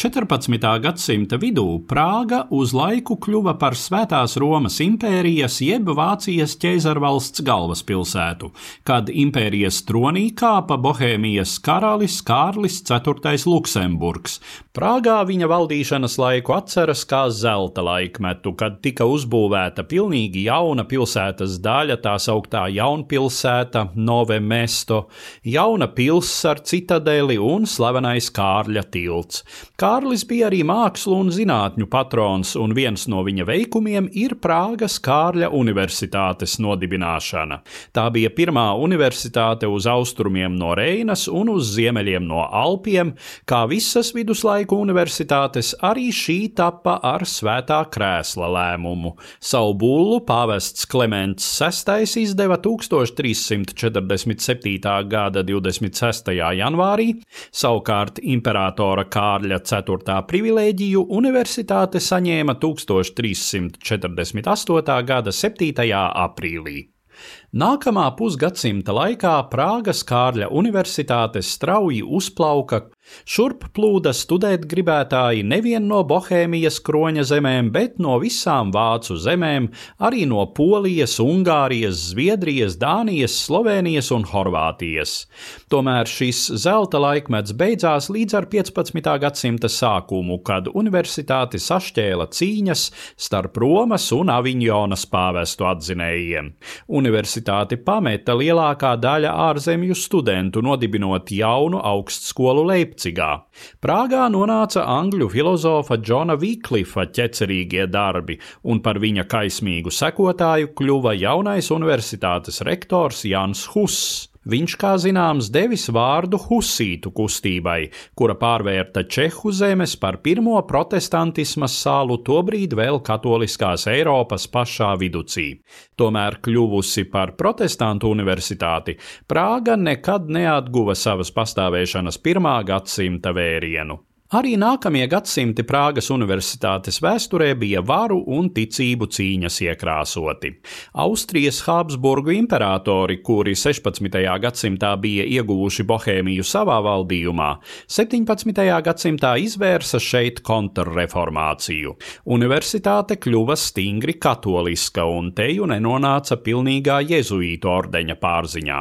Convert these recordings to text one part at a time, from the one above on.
14. gadsimta vidū Prāga uz laiku kļuva par Svētās Romas impērijas jeb Vācijas ķēzarvalsts galvaspilsētu, kad impērijas tronī kāpa Bohēmijas karalis Kārlis IV. Luksemburgs. Prāgā viņa valdīšanas laiku atceras kā zelta laikmetu, kad tika uzbūvēta pilnīgi jauna pilsētas daļa, tā sauktā jaunpilsēta Nove Mesto, jauna pils ar citadeli un slavenais Kārļa tilts. Kārlis bija arī mākslu un zinātņu patrons, un viens no viņa veikumiem ir Prāgas Kārļa Universitātes nodibināšana. Tā bija pirmā universitāte uz austrumiem no Reinas un uz ziemeļiem no Alpiem, kā visas viduslaiku universitātes, arī šī tapa ar svētā krēsla lēmumu. Savu bullu pāvests Kliments VI izdeva 1347. gada 26. janvārī, savukārt imperatora Kārļa 4. Privilēģiju universitāte saņēma 1348. gada 7. aprīlī. Nākamā pusgadsimta laikā Prāgas Kārļa Universitāte strauji uzplauka Šurp plūda studēt gribētāji nevien no Bohēmijas kroņa zemēm, bet no visām vācu zemēm, arī no Polijas, Ungārijas, Zviedrijas, Dānijas, Slovenijas un Horvātijas. Tomēr šis zelta laikmets beidzās līdz ar 15. gadsimta sākumu, kad universitāti sašķēla cīņas starp Romas un Aviņonas pāvestu atzinējiem. Universitāti pameta lielākā daļa ārzemju studentu, nodibinot jaunu augstskolu Leipzigā. Leipcigā. Prāgā nonāca angļu filozofa Džona Viklifa ķecerīgie darbi, un par viņa kaismīgu sekotāju kļuva jaunais universitātes rektors Jans Huss. Viņš, kā zināms, devis vārdu husītu kustībai, kura pārvērta Čehu zemes par pirmo protestantisma sālu tobrīd vēl katoliskās Eiropas pašā viducī. Tomēr kļuvusi par protestantu universitāti, Prāga nekad neatguva savas pastāvēšanas pirmā gadsimta vērienu. Arī nākamie gadsimti Prāgas universitātes vēsturē bija varu un ticību cīņas iekrāsoti. Austrijas Habsburgu imperatori, kuri 16. gadsimtā bija ieguvuši Bohēmiju savā valdījumā, 17. gadsimtā izvērsa šeit kontrreformāciju. Universitāte kļuva stingri katoliska un teju nenonāca pilnīgā jezuītu ordeņa pārziņā.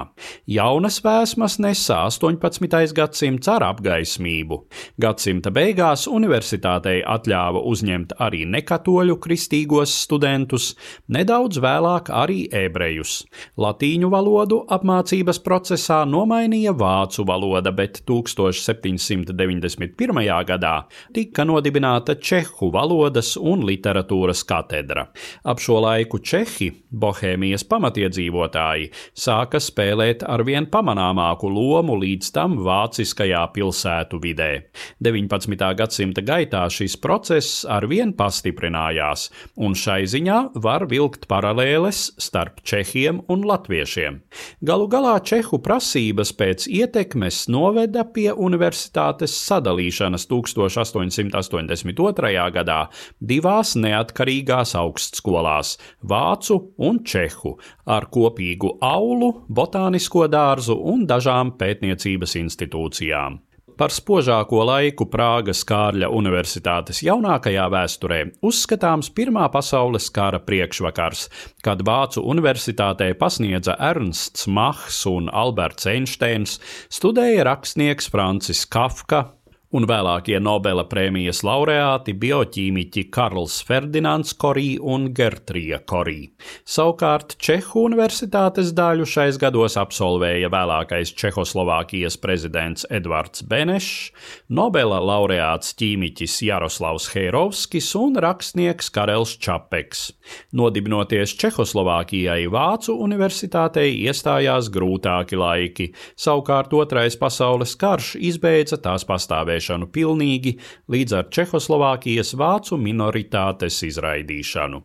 Jaunas vēsmas nesa 18. gadsimts ar apgaismību. Gadsimta gadsimta beigās universitātei atļāva uzņemt arī nekatoļu kristīgos studentus, nedaudz vēlāk arī ebrejus. Latīņu valodu apmācības procesā nomainīja vācu valoda, bet 1791. gadā tika nodibināta Čehu valodas un literatūras katedra. Ap šo laiku Čehi, Bohēmijas pamatiedzīvotāji, sāka spēlēt arvien pamanāmāku lomu līdz tam vāciskajā pilsētu vidē. 19. Gadsimta gaitā šis process arvien pastiprinājās, un šai ziņā var vilkt paralēles starp čehiem un latviešiem. Galu galā čehu prasības pēc ietekmes noveda pie universitātes sadalīšanas 1882. gadā divās neatkarīgās augstskolās - vācu un čehu, ar kopīgu aulu, botānisko dārzu un dažām pētniecības institūcijām. Par spožāko laiku Prāgas Kārļa Universitātes jaunākajā vēsturē uzskatāms Pirmā pasaules kara priekšvakars, kad Vācu universitātē pasniedza Ernsts Machs un Alberts Einsteins, studēja rakstnieks Francis Kafka, un vēlākie Nobela prēmijas laureāti bioķīmiķi Karls Ferdinands Korī un Gertrija Korī. Savukārt Čehu universitātes daļu šais gados absolvēja vēlākais Čehoslovākijas prezidents Edvards Benešs, Nobela laureāts ķīmiķis Jaroslavs Heirovskis un rakstnieks Karels Čapeks. Nodibinoties Čehoslovākijai Vācu universitātei iestājās grūtāki laiki, savukārt Otrais pasaules karš izbeidza tās pastāvēšanu apturēšanu pilnīgi līdz ar Čehoslovākijas vācu minoritātes izraidīšanu.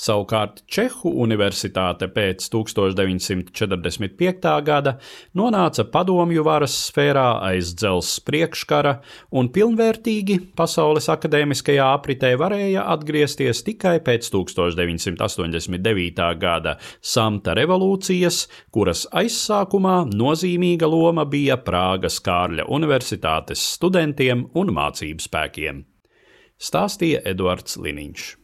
Savukārt Čehu universitāte pēc 1945. gada nonāca padomju varas sfērā aiz dzelzs priekškara un pilnvērtīgi pasaules akadēmiskajā apritē varēja atgriezties tikai pēc 1989. gada samta revolūcijas, kuras aizsākumā nozīmīga loma bija Prāgas Kārļa Universitātes studentiem un mācību spēkiem. Stāstīja Eduards Liniņš.